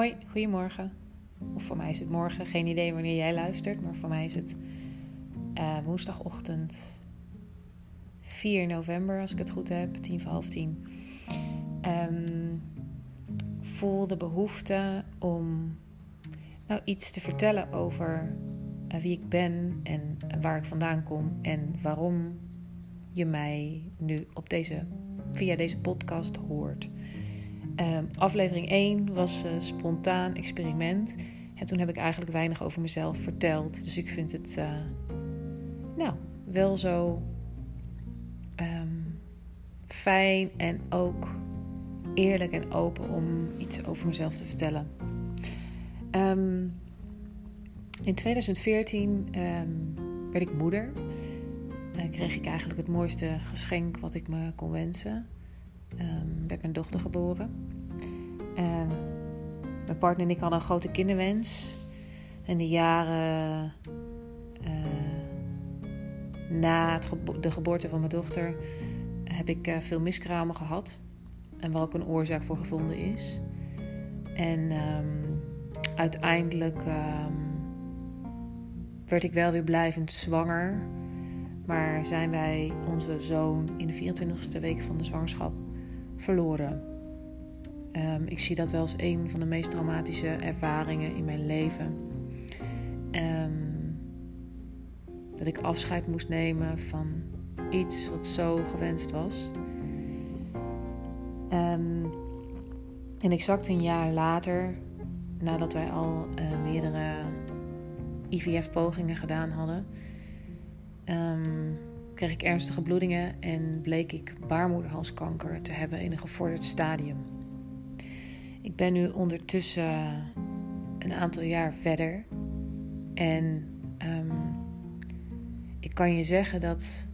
Hoi, goedemorgen. Of voor mij is het morgen, geen idee wanneer jij luistert, maar voor mij is het uh, woensdagochtend 4 november, als ik het goed heb, tien voor half tien. Um, voel de behoefte om nou iets te vertellen over uh, wie ik ben en waar ik vandaan kom en waarom je mij nu op deze, via deze podcast hoort. Um, aflevering 1 was uh, spontaan experiment. En toen heb ik eigenlijk weinig over mezelf verteld. Dus ik vind het uh, nou, wel zo um, fijn en ook eerlijk en open om iets over mezelf te vertellen. Um, in 2014 werd ik moeder. Kreeg ik eigenlijk het mooiste geschenk wat ik me kon wensen um, werd mijn dochter geboren. Uh, mijn partner en ik hadden een grote kinderwens. En de jaren uh, na de geboorte van mijn dochter heb ik uh, veel miskramen gehad. En waar ook een oorzaak voor gevonden is. En um, uiteindelijk um, werd ik wel weer blijvend zwanger. Maar zijn wij onze zoon in de 24e week van de zwangerschap verloren. Um, ik zie dat wel als een van de meest traumatische ervaringen in mijn leven. Um, dat ik afscheid moest nemen van iets wat zo gewenst was. Um, en exact een jaar later, nadat wij al uh, meerdere IVF-pogingen gedaan hadden, kreeg ik ernstige bloedingen en bleek ik baarmoederhalskanker te hebben in een gevorderd stadium. Ik ben nu ondertussen een aantal jaar verder en um, ik kan je zeggen dat,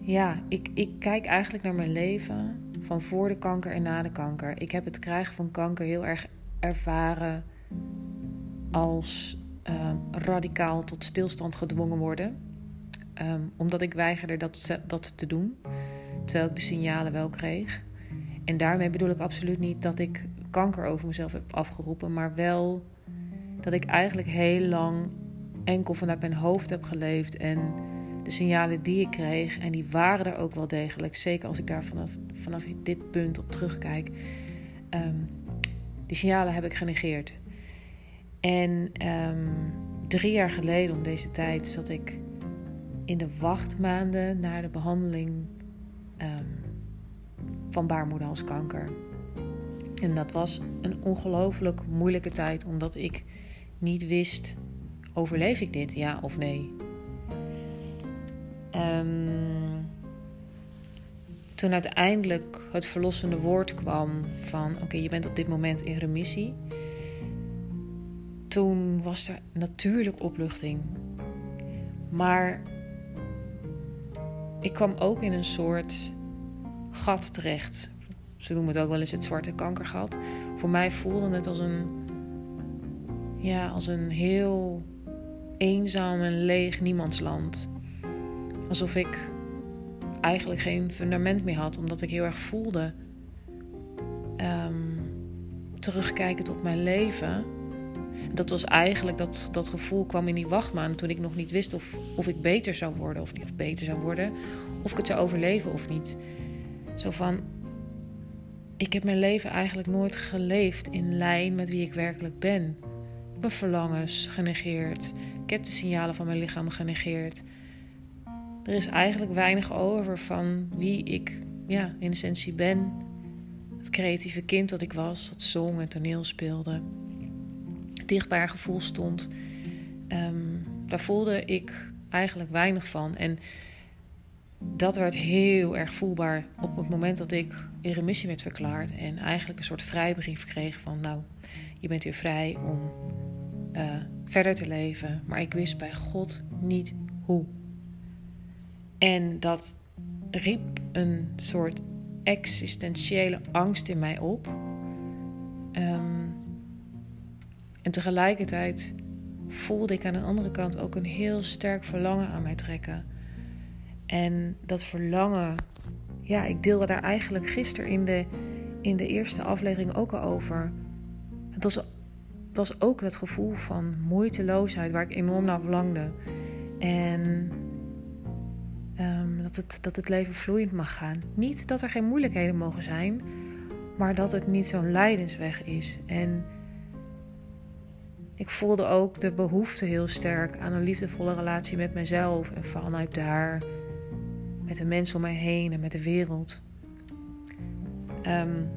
ja, ik, ik kijk eigenlijk naar mijn leven van voor de kanker en na de kanker. Ik heb het krijgen van kanker heel erg ervaren als uh, radicaal tot stilstand gedwongen worden. Um, omdat ik weigerde dat, dat te doen, terwijl ik de signalen wel kreeg. En daarmee bedoel ik absoluut niet dat ik kanker over mezelf heb afgeroepen, maar wel dat ik eigenlijk heel lang enkel vanuit mijn hoofd heb geleefd. En de signalen die ik kreeg, en die waren er ook wel degelijk, zeker als ik daar vanaf, vanaf dit punt op terugkijk, um, die signalen heb ik genegeerd. En um, drie jaar geleden om deze tijd zat ik in de wachtmaanden naar de behandeling um, van baarmoederhalskanker. En dat was een ongelooflijk moeilijke tijd, omdat ik niet wist: overleef ik dit, ja of nee? Um, toen uiteindelijk het verlossende woord kwam van: oké, je bent op dit moment in remissie. Toen was er natuurlijk opluchting. Maar ik kwam ook in een soort gat terecht. Ze noemen het ook wel eens het zwarte kankergat. Voor mij voelde het als een, ja, als een heel eenzaam en leeg niemandsland. Alsof ik eigenlijk geen fundament meer had, omdat ik heel erg voelde um, terugkijken tot mijn leven dat was eigenlijk, dat, dat gevoel kwam in die wachtmaan toen ik nog niet wist of, of ik beter zou worden of niet. Beter zou worden, of ik het zou overleven of niet. Zo van, ik heb mijn leven eigenlijk nooit geleefd in lijn met wie ik werkelijk ben. Mijn verlangens genegeerd. Ik heb de signalen van mijn lichaam genegeerd. Er is eigenlijk weinig over van wie ik ja, in essentie ben. Het creatieve kind dat ik was, dat zong en toneel speelde. Dichtbaar gevoel stond. Ehm, daar voelde ik eigenlijk weinig van. En dat werd heel erg voelbaar op het moment dat ik in remissie werd verklaard. En eigenlijk een soort vrijbrief kreeg van nou, je bent weer vrij om uh, verder te leven. Maar ik wist bij God niet hoe. En dat riep een soort existentiële angst in mij op. Um, en tegelijkertijd voelde ik aan de andere kant ook een heel sterk verlangen aan mij trekken. En dat verlangen, ja, ik deelde daar eigenlijk gisteren in de, in de eerste aflevering ook al over. Het was, het was ook het gevoel van moeiteloosheid waar ik enorm naar verlangde. En um, dat, het, dat het leven vloeiend mag gaan. Niet dat er geen moeilijkheden mogen zijn, maar dat het niet zo'n lijdensweg is. En ik voelde ook de behoefte heel sterk aan een liefdevolle relatie met mezelf en vanuit daar met de mensen om mij heen en met de wereld. Um,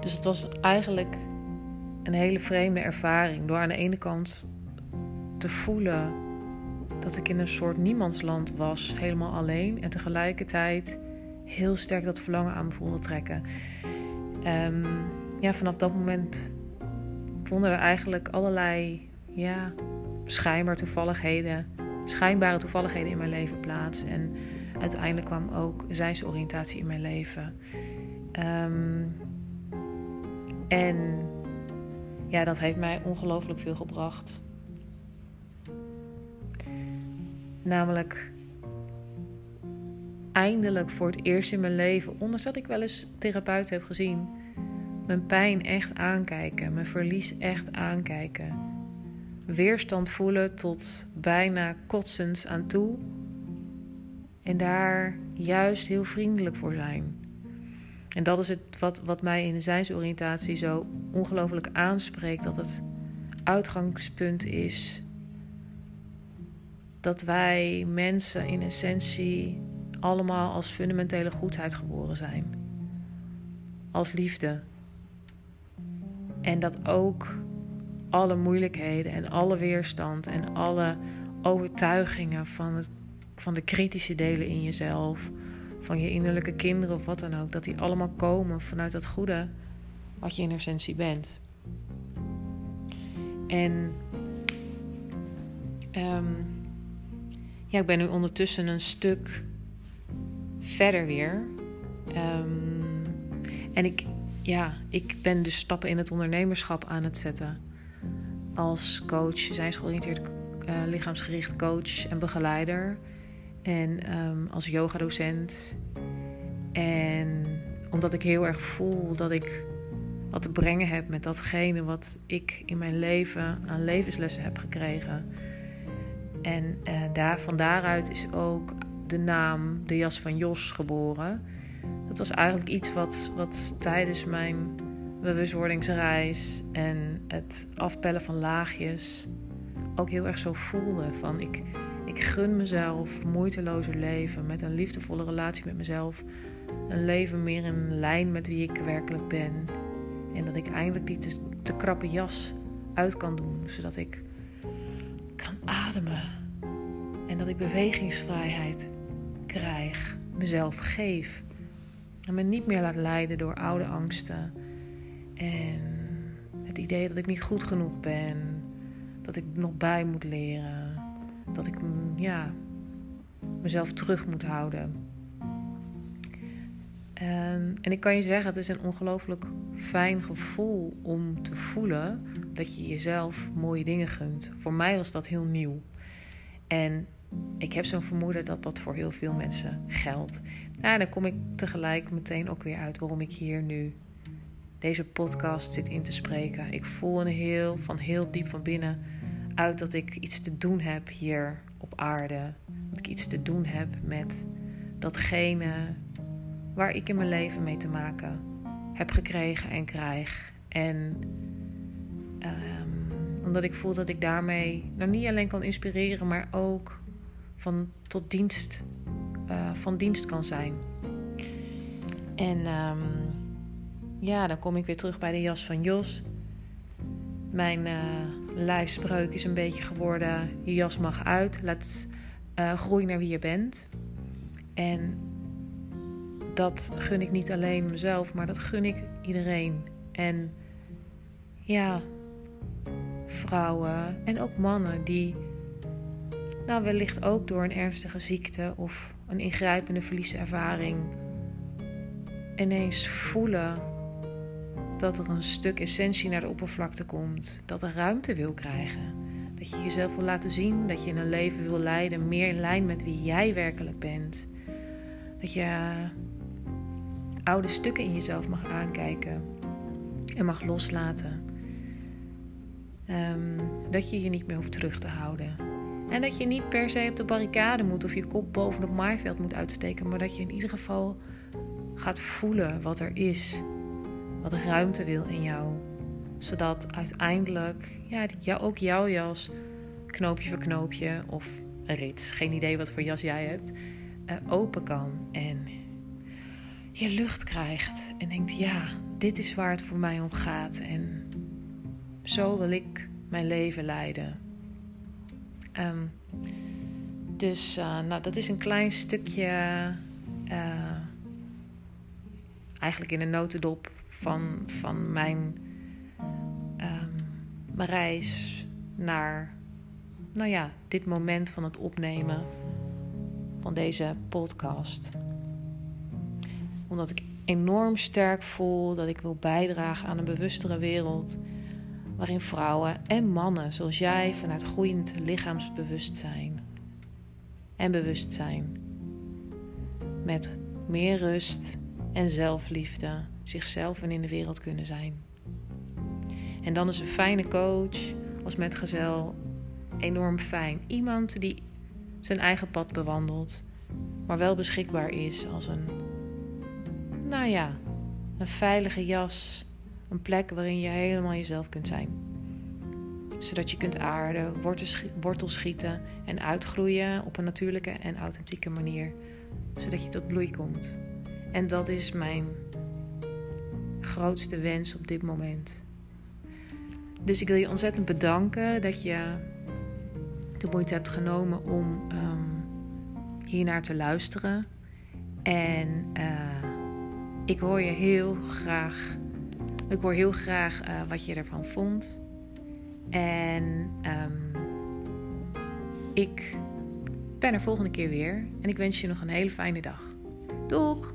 dus het was eigenlijk een hele vreemde ervaring. Door aan de ene kant te voelen dat ik in een soort niemandsland was, helemaal alleen. En tegelijkertijd heel sterk dat verlangen aan me voelde trekken. Um, ja, vanaf dat moment vonden er eigenlijk allerlei ja, schijnbaar toevalligheden, schijnbare toevalligheden in mijn leven plaats. En uiteindelijk kwam ook zijnsoriëntatie in mijn leven. Um, en ja, dat heeft mij ongelooflijk veel gebracht. Namelijk eindelijk voor het eerst in mijn leven, ondanks dat ik wel eens therapeut heb gezien, mijn pijn echt aankijken, mijn verlies echt aankijken. Weerstand voelen tot bijna kotsens aan toe. En daar juist heel vriendelijk voor zijn. En dat is het wat, wat mij in de zijnsoriëntatie zo ongelooflijk aanspreekt. Dat het uitgangspunt is dat wij mensen in essentie allemaal als fundamentele goedheid geboren zijn. Als liefde, en dat ook alle moeilijkheden en alle weerstand en alle overtuigingen van, het, van de kritische delen in jezelf, van je innerlijke kinderen of wat dan ook, dat die allemaal komen vanuit dat goede wat je in essentie bent. En um, ja, ik ben nu ondertussen een stuk verder weer. Um, en ik, ja, ik ben dus stappen in het ondernemerschap aan het zetten. Als coach, zijnsgeoriënteerd uh, lichaamsgericht coach en begeleider. En um, als yogadocent. En omdat ik heel erg voel dat ik wat te brengen heb met datgene wat ik in mijn leven aan levenslessen heb gekregen. En uh, daar, van daaruit is ook de naam De Jas van Jos geboren. Dat was eigenlijk iets wat, wat tijdens mijn bewustwordingsreis en het afpellen van laagjes ook heel erg zo voelde. Van ik, ik gun mezelf moeitelozer leven met een liefdevolle relatie met mezelf. Een leven meer in lijn met wie ik werkelijk ben. En dat ik eindelijk die te, te krappe jas uit kan doen, zodat ik kan ademen. En dat ik bewegingsvrijheid krijg, mezelf geef. En me niet meer laat leiden door oude angsten. En het idee dat ik niet goed genoeg ben. Dat ik nog bij moet leren. Dat ik ja, mezelf terug moet houden. En, en ik kan je zeggen, het is een ongelooflijk fijn gevoel om te voelen dat je jezelf mooie dingen gunt. Voor mij was dat heel nieuw. En ik heb zo'n vermoeden dat dat voor heel veel mensen geldt. Nou, dan kom ik tegelijk meteen ook weer uit waarom ik hier nu deze podcast zit in te spreken. Ik voel een heel, van heel diep van binnen uit dat ik iets te doen heb hier op aarde. Dat ik iets te doen heb met datgene waar ik in mijn leven mee te maken heb gekregen en krijg. En ehm, omdat ik voel dat ik daarmee nou niet alleen kan inspireren, maar ook van tot dienst, uh, van dienst kan zijn. En ehm, ja, dan kom ik weer terug bij de jas van Jos. Mijn uh, lijfspreuk is een beetje geworden: je jas mag uit, laat uh, groeien naar wie je bent. En dat gun ik niet alleen mezelf, maar dat gun ik iedereen. En ja, vrouwen en ook mannen die, nou wellicht ook door een ernstige ziekte of een ingrijpende verlieservaring, ineens voelen dat er een stuk essentie naar de oppervlakte komt, dat er ruimte wil krijgen. Dat je jezelf wil laten zien, dat je een leven wil leiden meer in lijn met wie jij werkelijk bent. Dat je oude stukken in jezelf mag aankijken en mag loslaten. Ehm, dat je je niet meer hoeft terug te houden. En dat je niet per se op de barricade moet of je kop boven het maaiveld moet uitsteken, maar dat je in ieder geval gaat voelen wat er is, wat ruimte wil in jou. Zodat uiteindelijk ja, ook jouw jas, knoopje voor knoopje of rits, geen idee wat voor jas jij hebt, uh, open kan. En je lucht krijgt en denkt: ja, dit is waar het voor mij om gaat. En zo wil ik mijn leven leiden. Ehm, dus uh, nou, dat is een klein stukje, uh, eigenlijk in een notendop van, van mijn, um, mijn reis naar, nou ja, dit moment van het opnemen van deze podcast omdat ik enorm sterk voel dat ik wil bijdragen aan een bewustere wereld. Waarin vrouwen en mannen zoals jij vanuit groeiend lichaamsbewustzijn en bewustzijn met meer rust en zelfliefde zichzelf en in de wereld kunnen zijn. En dan is een fijne coach als metgezel enorm fijn. Iemand die zijn eigen pad bewandelt, maar wel beschikbaar is als een nou ja, een veilige jas. Een plek waarin je helemaal jezelf kunt zijn. Zodat je kunt aarden, wortels schieten en uitgroeien op een natuurlijke en authentieke manier. Zodat je tot bloei komt. En dat is mijn grootste wens op dit moment. Dus ik wil je ontzettend bedanken dat je de moeite hebt genomen om um, hiernaar te luisteren. En uh, ik hoor je heel graag. Ik hoor heel graag uh, wat je ervan vond. En um, ik ben er volgende keer weer. En ik wens je nog een hele fijne dag. Doeg!